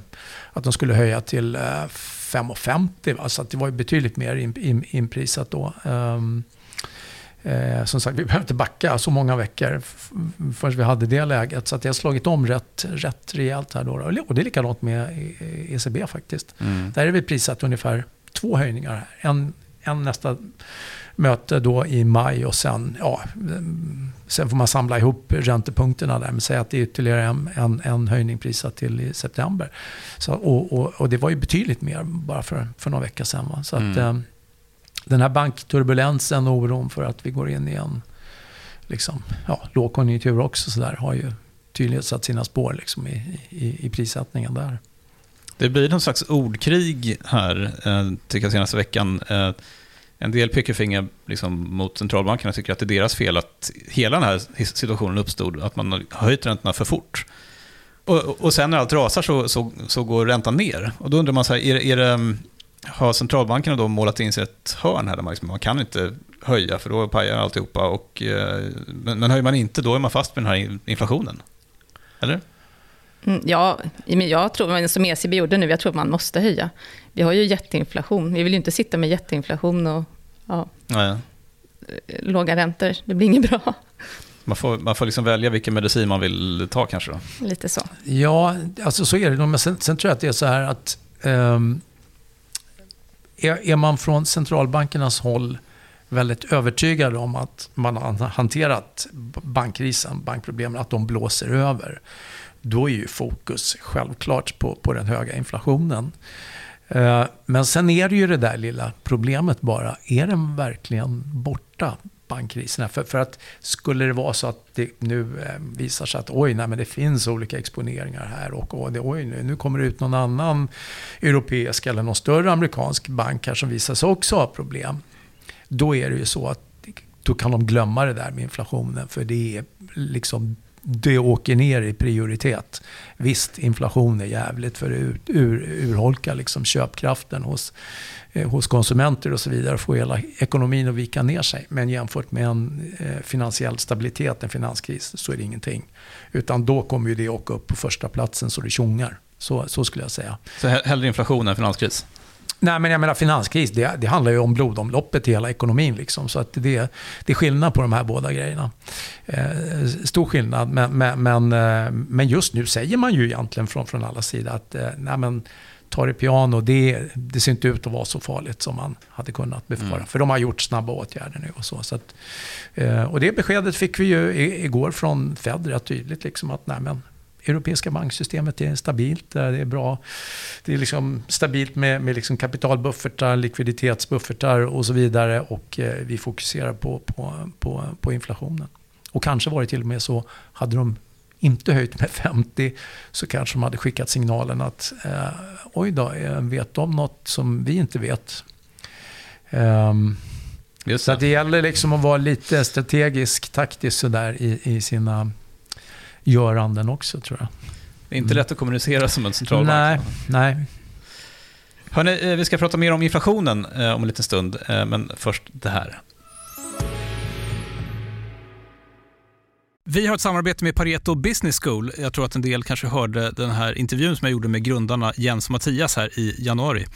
att de skulle höja till eh, 5,50. Va? Så att det var ju betydligt mer in, in, inprisat då. Ehm, eh, som sagt, vi behöver inte backa så många veckor förrän vi hade det läget. Så att det har slagit om rätt, rätt rejält här då. Och det är likadant med E- ECB faktiskt. Mm. Där är vi prissatt ungefär två höjningar. En, en nästa möte då i maj och sen, ja, mm, sen får man samla ihop räntepunkterna där. Men säga att det är ytterligare en, en, en höjning prissatt till i september. Så, och, och, och det var ju betydligt mer bara för, för några veckor sedan. Va? Så att, Mm. eh, den här bankturbulensen och oron för att vi går in i en liksom, ja, lågkonjunktur också så där, har ju tydligt satt sina spår liksom, i, i, i prissättningen där. Det blir någon slags ordkrig här, eh, tycker jag, senaste veckan. Eh, en del pekar finger liksom, mot centralbankerna och tycker att det är deras fel att hela den här situationen uppstod, att man har höjt räntorna för fort. Och, och- sen när allt rasar så, så, så går räntan ner. Och då undrar man, så här, är, är det, har centralbankerna då målat in sig ett hörn här där man, liksom, man kan inte höja för då pajar alltihopa. Och, eh, men, men höjer man inte, då är man fast med den här inflationen. Eller? Mm, Ja, men jag tror, men som ECB gjorde nu, jag tror man måste höja. Vi har ju jätteinflation. Vi vill ju inte sitta med jätteinflation och ja, Nej. låga räntor. Det blir inget bra. Man får, man får liksom välja vilken medicin man vill ta kanske. Då. Lite så. Ja, alltså så är det nog. Men sen, sen tror jag att det är så här att ehm, är, är man från centralbankernas håll väldigt övertygad om att man har hanterat bankkrisen, bankproblemen, att de blåser över. Då är ju fokus självklart på, på den höga inflationen. Eh, men sen är det ju det där lilla problemet bara. Är den verkligen borta, bankkriserna? För, för att skulle det vara så att det nu eh, visar sig att oj, nej, men det finns olika exponeringar här och, och det, oj, nu, nu kommer det ut någon annan europeisk eller någon större amerikansk bank här som visar sig också ha problem. Då är det ju så att då kan de glömma det där med inflationen för det är liksom det åker ner i prioritet. Visst, inflation är jävligt för det ur, ur, urholkar liksom köpkraften hos, eh, hos konsumenter och så vidare får hela ekonomin att vika ner sig. Men jämfört med en eh, finansiell stabilitet, en finanskris, så är det ingenting. Utan då kommer ju det åka upp på första platsen så det tjongar. Så, så skulle jag säga. Så hellre inflation än finanskris. Nej, men jag menar finanskris, det, det handlar ju om blodomloppet i hela ekonomin. Liksom, så att det, det är skillnad på de här båda grejerna. Eh, stor skillnad, men, men, men, eh, men just nu säger man ju egentligen från, från alla sidor att eh, nej, men, ta det piano, det, det ser inte ut att vara så farligt som man hade kunnat befara. Mm. För de har gjort snabba åtgärder nu och så. så att, eh, och det beskedet fick vi ju igår från Fed rätt tydligt. Liksom, att nej, men, Europeiska banksystemet är stabilt, det är bra. Det är liksom stabilt med, med liksom kapitalbuffertar, likviditetsbuffertar och så vidare. Och eh, vi fokuserar på, på, på, på inflationen. Och kanske var det till och med så, hade de inte höjt med 50 så kanske de hade skickat signalen att eh, oj då, eh, vet de något som vi inte vet? Just så det gäller liksom att vara lite strategisk, taktisk sådär i, i sina göranden också tror jag. Det är inte lätt att kommunicera som en centralbank. Nej, nej. Hörrni, eh, vi ska prata mer om inflationen eh, om en liten stund, eh, men först det här. Vi har ett samarbete med Pareto Business School. Jag tror att en del kanske hörde den här intervjun som jag gjorde med grundarna Jens och Mattias här i januari.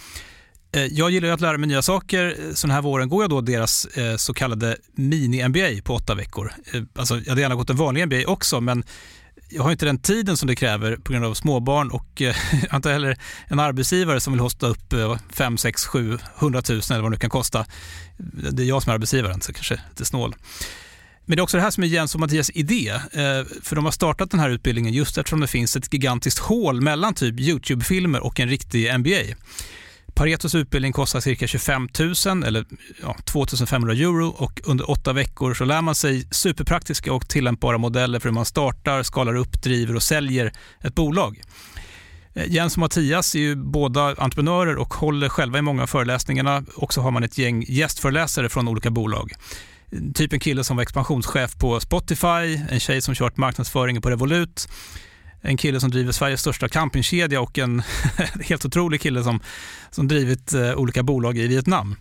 Eh, jag gillar ju att lära mig nya saker. Eh, så den här våren går jag då deras eh, så kallade mini-MBA på åtta veckor. Alltså, jag hade gärna gått en vanlig MBA också, men jag har inte den tiden som det kräver på grund av småbarn och jag har inte heller en arbetsgivare som vill hosta upp 5, 6, 7, 100 000 eller vad det nu kan kosta. Det är jag som är arbetsgivaren, så kanske lite snål. Men det är också det här som är Jens och Mattias idé. För de har startat den här utbildningen just eftersom det finns ett gigantiskt hål mellan typ YouTube-filmer och en riktig MBA. Paretos utbildning kostar cirka 25 000 eller ja, 2 500 euro och under åtta veckor så lär man sig superpraktiska och tillämpbara modeller för hur man startar, skalar upp, driver och säljer ett bolag. Eh, Jens och Mattias är ju båda entreprenörer och håller själva i många av föreläsningarna och så har man ett gäng gästföreläsare från olika bolag. Typ en kille som var expansionschef på Spotify, en tjej som kört marknadsföringen på Revolut, en kille som driver Sveriges största campingkedja och en helt otrolig kille som, som drivit eh, olika bolag i Vietnam.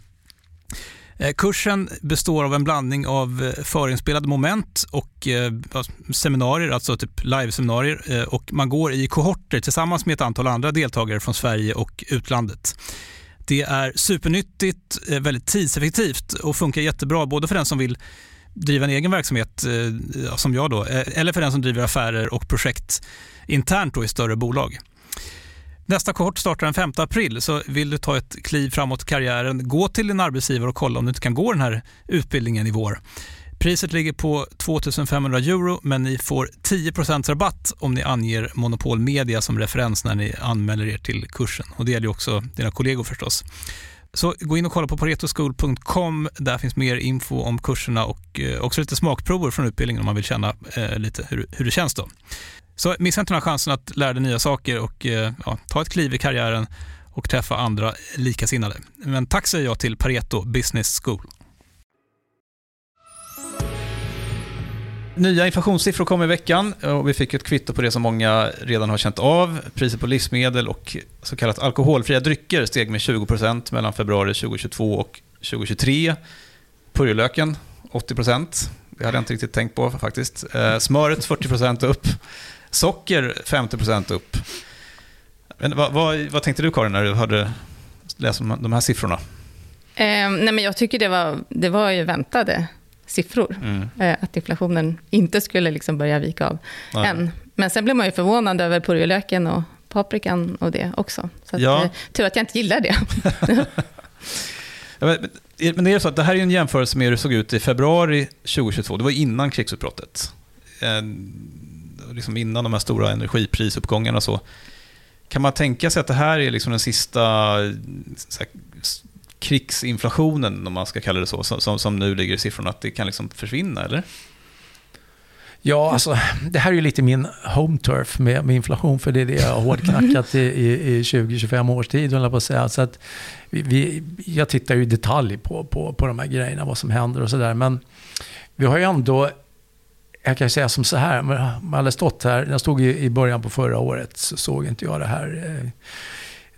Eh, kursen består av en blandning av eh, förinspelade moment och alltså, seminarier, alltså typ liveseminarier och man går i kohorter tillsammans med ett antal andra deltagare från Sverige och utlandet. Det är supernyttigt, väldigt tidseffektivt och funkar jättebra både för den som vill driva en egen verksamhet, eh, som jag då, eh, eller för den som driver affärer och projekt internt då i större bolag. Nästa kohort startar den 5 april, så vill du ta ett kliv framåt i karriären, gå till din arbetsgivare och kolla om du inte kan gå den här utbildningen i vår. Priset ligger på 2 500 euro, men ni får 10% rabatt om ni anger Monopol Media som referens när ni anmäler er till kursen. Och Det gäller också dina kollegor förstås. Så gå in och kolla på paretoschool.com. Där finns mer info om kurserna och eh, också lite smakprover från utbildningen om man vill känna eh, lite hur, hur det känns. då. Så missa inte den här chansen att lära dig nya saker och eh, ja, ta ett kliv i karriären och träffa andra likasinnade. Men tack säger jag till Pareto Business School. Nya inflationssiffror kom i veckan och vi fick ett kvitto på det som många redan har känt av. Priset på livsmedel och så kallat alkoholfria drycker steg med 20% mellan februari 2022 och 2023. Purjolöken 80%. Det hade jag inte riktigt tänkt på faktiskt. Eh, smöret 40% upp. Socker 50% upp. Men vad, vad, vad, tänkte du Karin när du hörde läsa de här siffrorna? Eh, nej men jag tycker det var, det var ju väntade siffror. Mm. Eh, att inflationen inte skulle liksom börja vika av nej. än. Men sen blev man ju förvånad över purjolöken och paprikan och det också. Så att, ja. eh, tur att jag inte gillar det. ja, men, men det är så att det här är en jämförelse med hur det såg ut i februari 2022. Det var innan krigsutbrottet. Liksom innan de här stora energiprisuppgångarna och så. Kan man tänka sig att det här är liksom den sista krigsinflationen, om man ska kalla det så, som, som nu ligger i siffrorna, att det kan liksom försvinna, eller? Ja, alltså, det här är ju lite min home turf med, med inflation, för det är det jag har hårdknackat i, i, i 20-25 års tid, på att säga. Så att vi, vi, jag tittar ju i detalj på, på, på de här grejerna, vad som händer och sådär. Men vi har ju ändå jag kan säga som så här, man hade stått här, jag stod i, början på förra året, så såg inte jag det här eh,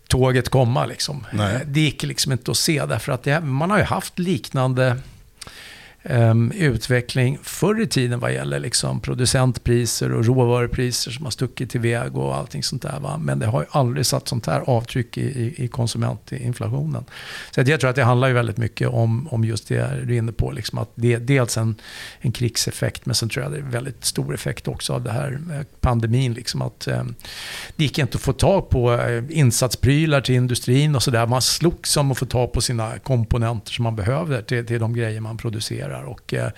tåget komma. Liksom. Nej. Det gick liksom inte att se, därför att det, man har ju haft liknande um, utveckling förr i tiden vad gäller liksom producentpriser och råvarupriser som har stuckit iväg och allting sånt där. Va? Men det har ju aldrig satt sånt här avtryck i, i, i konsumentinflationen. Så jag tror att det handlar ju väldigt mycket om, om just det du är inne på. Liksom att det är dels en, en krigseffekt, men sen tror jag det är väldigt stor effekt också av det här pandemin. Liksom att, um, det gick inte att få tag på eh, insatsprylar till industrin och sådär. Man slogs om att få tag på sina komponenter som man behövde till, till de grejer man producerar fungerar. Och, eh,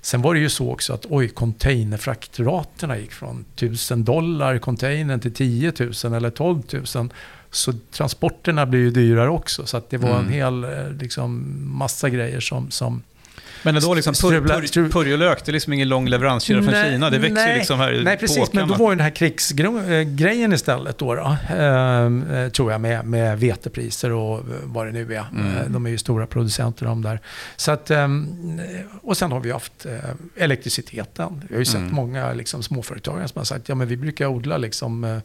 sen var det ju så också att oj, containerfraktraterna gick från 1000 dollar containern till 10 000 eller 12 000. Så transporterna blir ju dyrare också. Så det var mm. en hel eh, liksom, massa grejer som, som men då liksom pur, purjolök, det är liksom ingen lång leveranskedja från Kina. Det växer nej, liksom här Nej, precis. Men då var ju den här krigsgrejen istället då, då eh, tror jag, med, med vetepriser och vad det nu är. Mm. De är ju stora producenter de där. Så att, eh, och sen har vi haft eh, elektriciteten. Vi har ju sett mm. många liksom, småföretagare som har sagt, ja men vi brukar odla liksom, eh,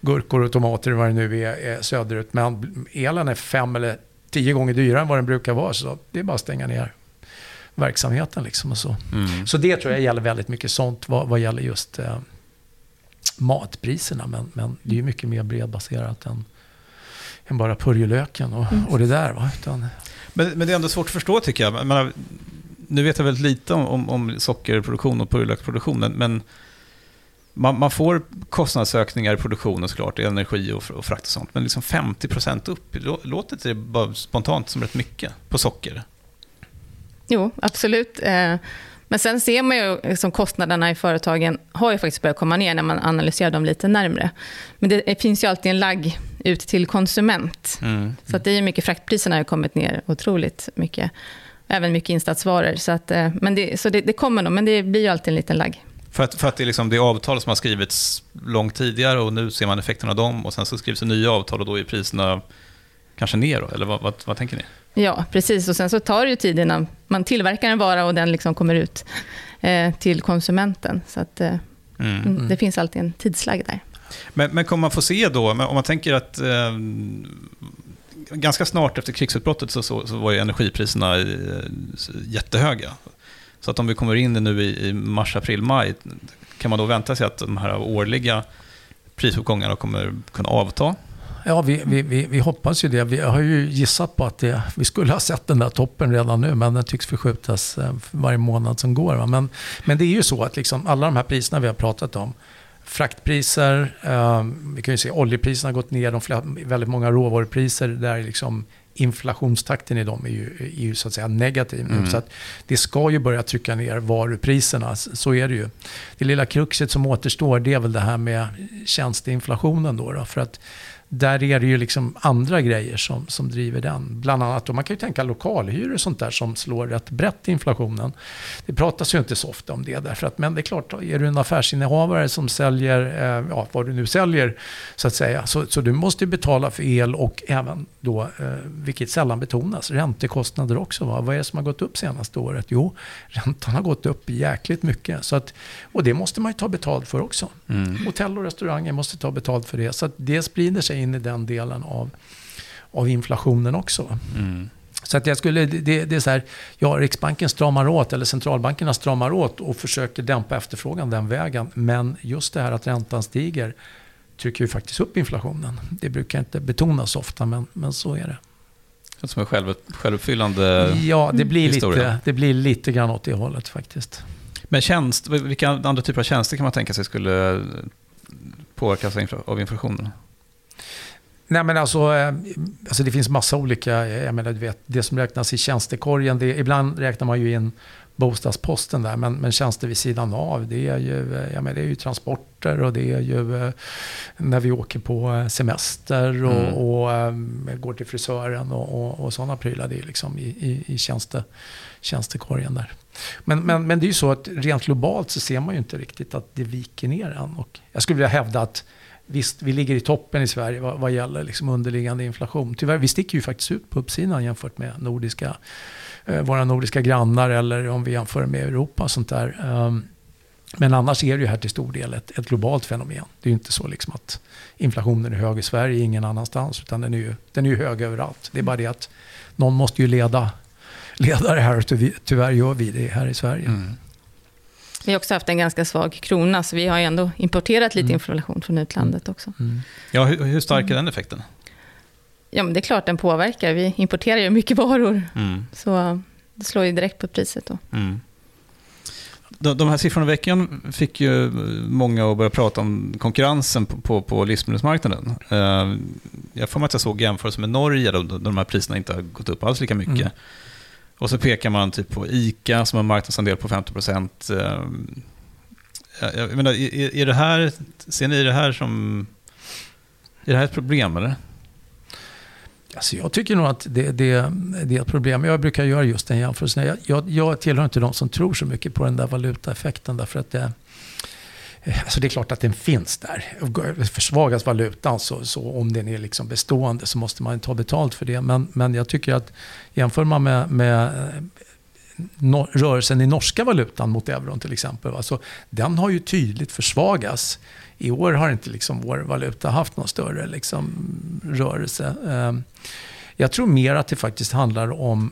gurkor och tomater vad det nu är, är söderut. Men elen är fem eller tio gånger dyrare än vad den brukar vara. Så det är bara att stänga ner verksamheten. Liksom och så. Mm. så det tror jag gäller väldigt mycket sånt vad, vad gäller just eh, matpriserna. Men, men det är ju mycket mer bredbaserat än, än bara purjolöken och, mm. och det där. Va? Utan, men, men det är ändå svårt att förstå tycker jag. Men, nu vet jag väldigt lite om, om, om sockerproduktion och purjolöksproduktion, men, men man, man, får kostnadsökningar i produktionen såklart, i energi och, och frakt och sånt, men liksom 50% upp, låter det bara spontant som rätt mycket på socker? Jo, absolut. Eh, men sen ser man ju liksom kostnaderna i företagen har ju faktiskt börjat komma ner när man analyserar dem lite närmre. Men det finns ju alltid en lagg ut till konsument. Mm. Så att det är mycket, fraktpriserna har kommit ner otroligt mycket. Även mycket insatsvaror. Så, att, eh, men det, så det, det kommer nog, men det blir ju alltid en liten lagg. För att, för att det, är liksom det avtal som har skrivits långt tidigare och nu ser man effekterna av dem och sen så skrivs det nya avtal och då är priserna kanske ner då, eller vad, vad, vad, tänker ni? Ja, precis. Och sen så tar det ju tid innan man tillverkar en vara och den liksom kommer ut eh, till konsumenten. Så att, eh, mm. mm. det finns alltid en tidslagg där. Men, men kommer man få se då, om man tänker att eh, ganska snart efter krigsutbrottet så, så, så var ju energipriserna eh, jättehöga. Så att om vi kommer in nu i, i mars, april, maj, kan man då vänta sig att de här årliga prisuppgångarna kommer kunna avta? Ja, vi, vi, vi, vi, hoppas ju det. Vi har ju gissat på att det, vi skulle ha sett den där toppen redan nu, men den tycks förskjutas eh, varje månad som går. Men, men det är ju så att liksom alla de här priserna vi har pratat om, fraktpriser, eh, vi kan ju se oljepriserna har gått ner, de flera, väldigt många råvarupriser där liksom inflationstakten i dem är ju, är ju så att säga negativ nu. Mm. Så att det ska ju börja trycka ner varupriserna, så är det ju. Det lilla kruxet som återstår det är väl det här med tjänsteinflationen då. då för att där är det ju liksom andra grejer som, som driver den. Bland annat, och man kan ju tänka lokalhyror och sånt där som slår rätt brett i inflationen. Det pratas ju inte så ofta om det därför att, men det är klart, är du en affärsinnehavare som säljer, eh, ja vad du nu säljer så att säga, så, så du måste ju betala för el och även då, eh, vilket sällan betonas, räntekostnader också. Va? Vad är det som har gått upp senaste året? Jo, räntan har gått upp jäkligt mycket. Så att, och det måste man ju ta betalt för också. Mm. Hotell och restauranger måste ta betalt för det. Så att det sprider sig in i den delen av, av inflationen också. Mm. Så att jag skulle, det, det, är så här, ja, Riksbanken stramar åt, eller centralbankerna stramar åt och försöker dämpa efterfrågan den vägen. Men just det här att räntan stiger trycker ju faktiskt upp inflationen. Det brukar inte betonas ofta, men, men så är det. Det som en själv, självuppfyllande Ja, det blir, lite, det blir lite grann åt det hållet faktiskt. Men tjänst, vilka andra typer av tjänster kan man tänka sig skulle påverkas av inflationen? Nej men alltså, eh, alltså det finns massa olika, jag menar du vet, det som räknas i tjänstekorgen, det, ibland räknar man ju in bostadsposten där, men, men tjänster vid sidan av, det är ju, eh, jag menar, det är ju transporter och det är ju eh, när vi åker på semester och, mm. och, och går till frisören och, och, och sådana prylar. Det är liksom i, i, i tjänste, tjänstekorgen där. Men, men, men det är ju så att rent globalt så ser man ju inte riktigt att det viker ner än. Och jag skulle vilja hävda att Visst, vi ligger i toppen i Sverige vad, vad gäller liksom underliggande inflation. Tyvärr, vi sticker ju faktiskt ut på uppsidan jämfört med nordiska, eh, våra nordiska grannar eller om vi jämför med Europa och sånt där. Um, men annars är det ju här till stor del ett, ett globalt fenomen. Det är ju inte så liksom att inflationen är hög i Sverige, ingen annanstans, utan den är ju, den är ju hög överallt. Det är bara det att någon måste ju leda, leda det här och tyvärr gör vi det här i Sverige. Mm. Vi har också haft en ganska svag krona, så vi har ändå importerat lite mm. inflation från utlandet också. Mm. Ja, hur, hur, stark är den effekten? Ja, men det är klart den påverkar. Vi importerar ju mycket varor. Mm. Så det slår ju direkt på priset då. Mm. De, de här siffrorna i veckan fick ju många att börja prata om konkurrensen på, på, på livsmedelsmarknaden. Uh, jag får mig att jag såg jämförelse med Norge, där de här priserna inte har gått upp alls lika mycket. Mm. Och så pekar man typ på ICA som har en marknadsandel på 50 procent. Eh, jag menar, är, är det här, ser ni det här som... Är det här ett problem eller? Alltså jag tycker nog att det, det, det, är ett problem. Jag brukar göra just den jämförelsen. Jag, jag, jag tillhör inte de som tror så mycket på den där valutaeffekten. Därför att det, Alltså det är klart att den finns där. Försvagas valutan så, så om den är liksom bestående så måste man ta betalt för det. Men, men jag tycker att jämför man med, med eh, no, rörelsen i norska valutan mot euron till exempel. Alltså, den har ju tydligt försvagats. I år har inte liksom vår valuta haft någon större liksom, rörelse. Ehm, jag tror mer att det faktiskt handlar om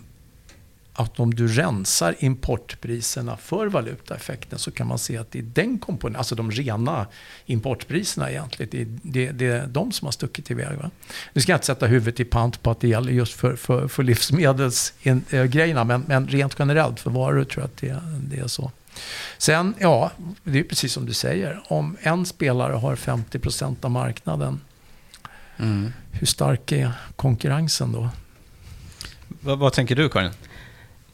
att om du rensar importpriserna för valutaeffekten så kan man se att det är den komponenten, alltså de rena importpriserna egentligen, det, det, det är de som har stuckit iväg. Va? Nu ska jag inte sätta huvudet i pant på att det gäller just för, för, för livsmedelsgrejerna, men, men rent generellt för varor tror jag att det, det är så. Sen, ja, det är precis som du säger. Om en spelare har 50% av marknaden, mm. hur stark är konkurrensen då? Vad, vad tänker du Karin?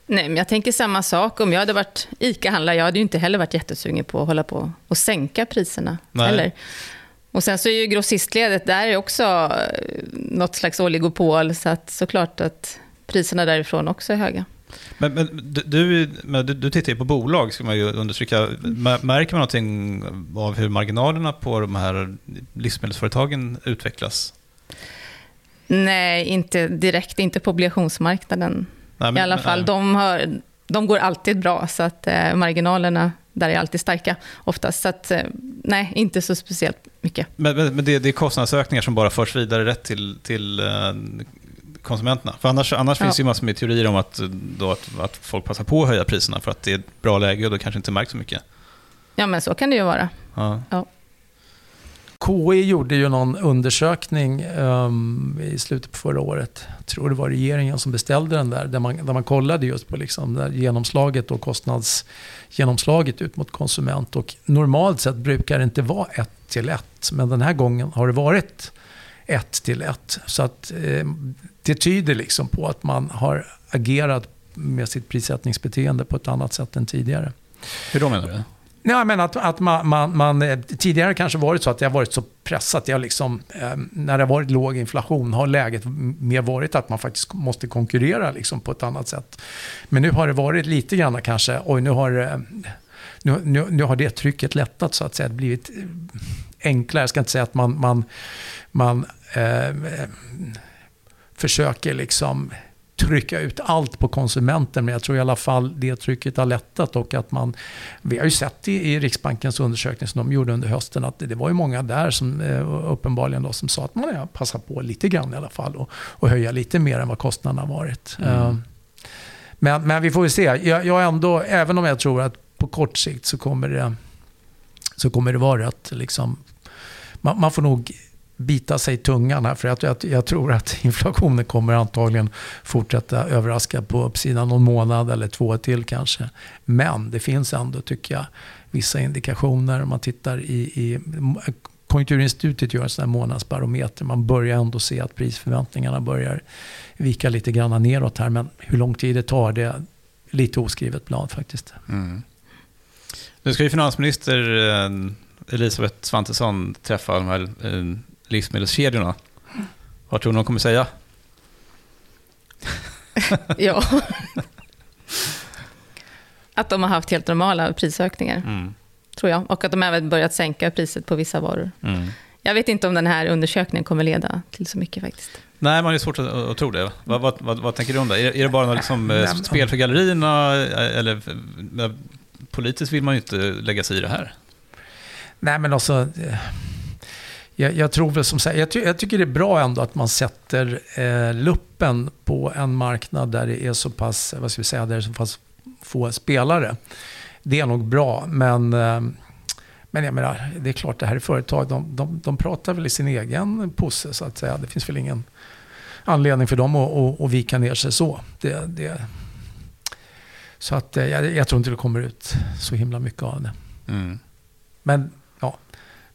Nej, men jag tänker samma sak. Om jag hade varit ICA-handlare, jag hade ju inte heller varit jättesugen på att hålla på och sänka priserna. Nej. Heller. Och sen så är ju grossistledet, där är också eh, något slags oligopol, så att såklart att priserna därifrån också är höga. Men, men, du, men du, du, tittar ju på bolag, ska man ju understryka. Märker man någonting av hur marginalerna på de här livsmedelsföretagen utvecklas? Nej, inte direkt. Inte på obligationsmarknaden. Men, I alla fall. De, har, de går alltid bra, så att eh, marginalerna där är alltid starka oftast. Så att, eh, nej, inte så speciellt mycket. Men, men, men det, det, är kostnadsökningar som bara förs vidare rätt till, till eh, konsumenterna? För annars, annars ja. finns det ju massor med teorier om att, då, att, att folk passar på att höja priserna för att det är ett bra läge och då kanske inte märks så mycket. Ja, men så kan det ju vara. Ja. ja. KI gjorde ju någon undersökning um, i slutet på förra året. Jag tror det var regeringen som beställde den där. Där man, där man kollade just på liksom där genomslaget och kostnadsgenomslaget ut mot konsument. Och normalt sett brukar det inte vara ett till ett. Men den här gången har det varit ett till ett. Så att, eh, det tyder liksom på att man har agerat med sitt prissättningsbeteende på ett annat sätt än tidigare. Hur då menar du? Nej, men att, att man, man, man, tidigare kanske varit så att det har varit så pressat. Jag liksom, eh, när det har varit låg inflation har läget mer varit att man faktiskt måste konkurrera liksom på ett annat sätt. Men nu har det varit lite grann kanske, oj nu har, eh, nu, nu, nu har det trycket lättat så att säga. Det blivit eh, enklare. Jag ska inte säga att man, man, man eh, försöker liksom trycka ut allt på konsumenten. Men jag tror i alla fall det trycket har lättat. Och att man, vi har ju sett i, i Riksbankens undersökning som de gjorde under hösten att det, det var ju många där som eh, uppenbarligen då, som sa att man ja, passar på lite grann i alla fall och, och höja lite mer än vad kostnaderna har varit. Mm. Uh, men, men vi får ju se. Jag, jag ändå, även om jag tror att på kort sikt så kommer det, så kommer det vara rätt liksom, man, man får nog bita sig i tungan här. För jag, jag, jag, tror att inflationen kommer antagligen fortsätta överraska på uppsidan någon månad eller två till kanske. Men det finns ändå, tycker jag, vissa indikationer. Om man tittar i, i Konjunkturinstitutet gör en sån här månadsbarometer. Man börjar ändå se att prisförväntningarna börjar vika lite grann neråt här. Men hur lång tid det tar, det är lite oskrivet blad faktiskt. Mm. Nu ska ju finansminister eh, Elisabeth Svantesson träffa de här eh, livsmedelskedjorna. Vad tror ni de kommer säga? ja. att de har haft helt normala prisökningar, mm. tror jag. Och att de även börjat sänka priset på vissa varor. Mm. Jag vet inte om den här undersökningen kommer leda till så mycket faktiskt. Nej, man är svårt att, att tro det. Vad, vad, vad, vad, tänker du om det? Är, är det bara liksom, eh, spel för gallerierna? Eller, politiskt vill man ju inte lägga sig i det här. Nej, men alltså jag, jag, tror väl som sagt, jag, ty, jag, tycker det är bra ändå att man sätter eh, luppen på en marknad där det är så pass, vad ska vi säga, där det är så pass få spelare. Det är nog bra, men, eh, men jag menar, det är klart det här är företag, de, de, de pratar väl i sin egen posse så att säga. Det finns väl ingen anledning för dem att, att, att vika ner sig så. Det, det, så att eh, jag, jag, tror inte det kommer ut så himla mycket av det. Mm. Men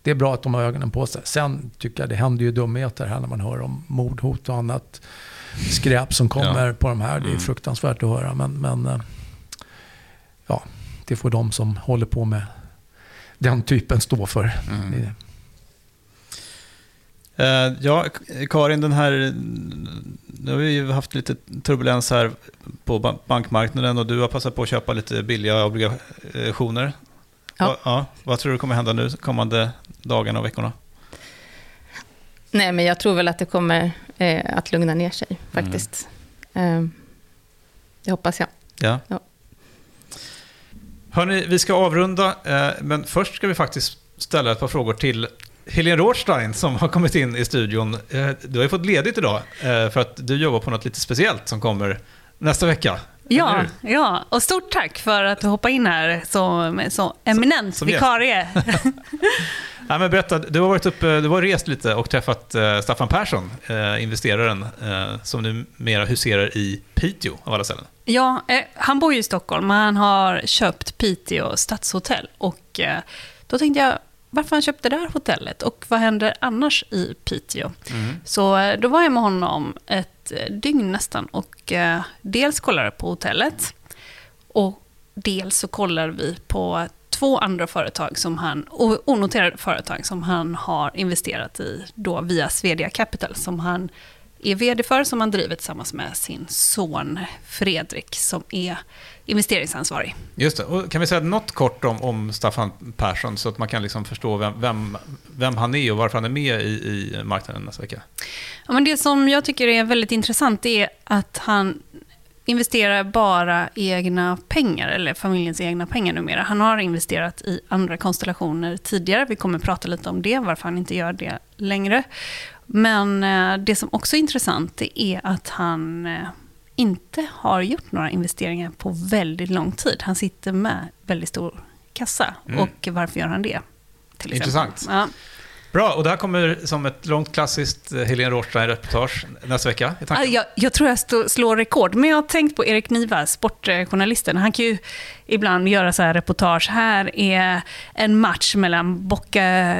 det är bra att de har ögonen på sig. Sen tycker jag det händer ju dumheter här när man hör om mordhot och annat skräp som kommer ja. på de här. Det är mm. fruktansvärt att höra. Men, men eh, ja, det får de som håller på med den typen stå för. Mm. Uh, ja, Karin, den här, nu har vi ju haft lite turbulens här på bankmarknaden och du har passat på att köpa lite billiga obligationer. Ja. Va, ja, vad tror du kommer hända nu kommande dagarna och veckorna? Nej, men jag tror väl att det kommer eh, att lugna ner sig faktiskt. Mm. Eh, det hoppas jag. Ja. ja. Hörni, vi ska avrunda, eh, men först ska vi faktiskt ställa ett par frågor till Helene Rothstein som har kommit in i studion. Eh, du har ju fått ledigt idag eh, för att du jobbar på något lite speciellt som kommer nästa vecka. Ja, ja, och stort tack för att du hoppade in här som så eminent som gäst. vikarie. Ja, men berätta, du har varit uppe, du har rest lite och träffat eh, Staffan Persson, eh, investeraren, eh, som numera huserar i Piteå av alla ställen. Ja, eh, han bor ju i Stockholm, men han har köpt Piteå stadshotell. Och då tänkte jag, varför han köpte det här hotellet och vad händer annars i Piteå? Så eh, då var jag med honom ett eh, dygn nästan och eh, dels kollade på hotellet och dels så kollar vi på två andra företag som han, onoterade företag som han har investerat i då via Svedia Capital som han är vd för, som han driver tillsammans med sin son Fredrik som är investeringsansvarig. Just det. Och kan vi säga något kort om, om Staffan Persson så att man kan liksom förstå vem, vem, vem han är och varför han är med i, i marknaden nästa vecka? Ja, men det som jag tycker är väldigt intressant är att han investerar bara egna pengar, eller familjens egna pengar numera. Han har investerat i andra konstellationer tidigare. Vi kommer prata lite om det, varför han inte gör det längre. Men eh, det som också är intressant är att han eh, inte har gjort några investeringar på väldigt lång tid. Han sitter med väldigt stor kassa. Mm. Och varför gör han det? Intressant. Ja. Bra, och det här kommer som ett långt klassiskt eh, Helene Rothstein-reportage nästa vecka. Ja. Jag, jag tror jag stå, slår rekord, men jag har tänkt på Erik Niva, sportjournalisten. Han kan ju ibland göra så här reportage. Här är en match mellan Boca,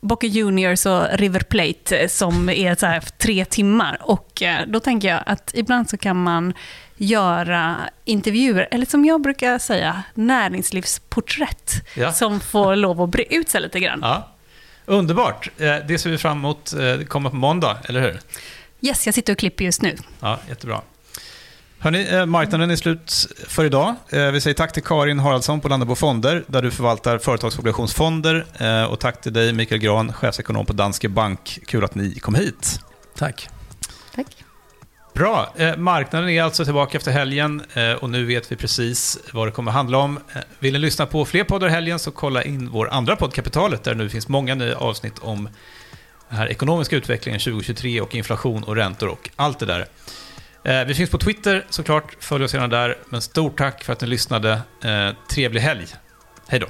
Boca Juniors och River Plate eh, som är så här tre timmar. Och eh, då tänker jag att ibland så kan man göra intervjuer, eller som jag brukar säga, näringslivsporträtt, Ja. som får lov att bre ut sig lite grann. Ja. Underbart. Eh, Det ser vi fram emot. Det kommer på måndag, eller hur? Yes, jag sitter och klipper just nu. Ja, jättebra. Hörrni, eh, marknaden är slut för idag. Eh, Vi säger tack till Karin Haraldsson på Landebo Fonder, där du förvaltar företagsobligationsfonder. Eh, Och tack till dig, Mikael Gran, chefsekonom på Danske Bank. Kul att ni kom hit. Tack. Tack. Bra. Marknaden är alltså tillbaka efter helgen och nu vet vi precis vad det kommer handla om. Vill ni lyssna på fler poddar i helgen så kolla in vår andra podd Kapitalet där det nu finns många nya avsnitt om den här ekonomiska utvecklingen 2023 och inflation och räntor och allt det där. Eh, vi finns på Twitter såklart, följ oss gärna där. Men stort tack för att ni lyssnade. Eh, trevlig helg. Hej då.